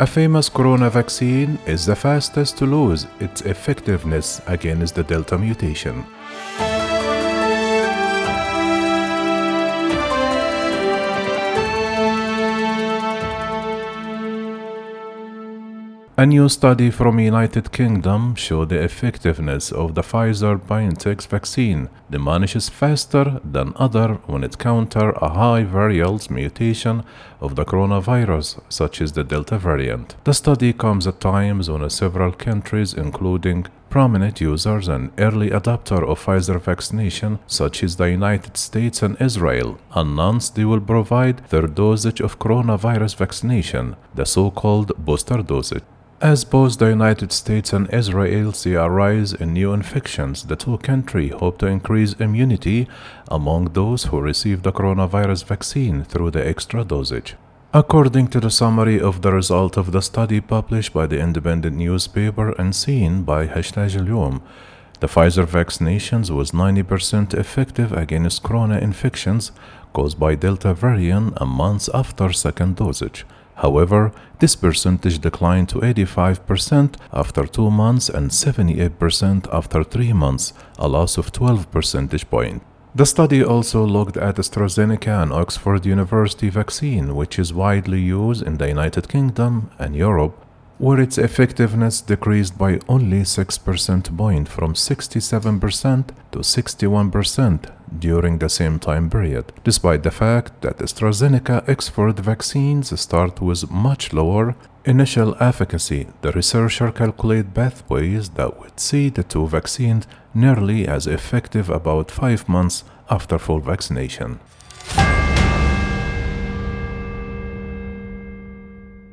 A famous corona vaccine is the fastest to lose its effectiveness against the Delta mutation. A new study from the United Kingdom showed the effectiveness of the Pfizer-BioNTech vaccine diminishes faster than other when it counter a high variant mutation of the coronavirus, such as the Delta variant. The study comes at times when several countries, including prominent users and early adopter of Pfizer vaccination, such as the United States and Israel, announced they will provide their dosage of coronavirus vaccination, the so-called booster dosage. As both the United States and Israel see a rise in new infections, the two countries hope to increase immunity among those who receive the coronavirus vaccine through the extra dosage. According to the summary of the result of the study published by the independent newspaper and seen by Hashtag اليوم, the Pfizer vaccinations was 90% effective against corona infections caused by Delta variant a month after second dosage. However, this percentage declined to 85% after 2 months and 78% after 3 months, a loss of 12 percentage points. The study also looked at AstraZeneca and Oxford University vaccine, which is widely used in the United Kingdom and Europe, where its effectiveness decreased by only 6 percent point from 67% to 61% during the same time period, despite the fact that AstraZeneca Oxford vaccines start with much lower initial efficacy. The researcher calculated pathways that would see the two vaccines nearly as effective about 5 months after full vaccination.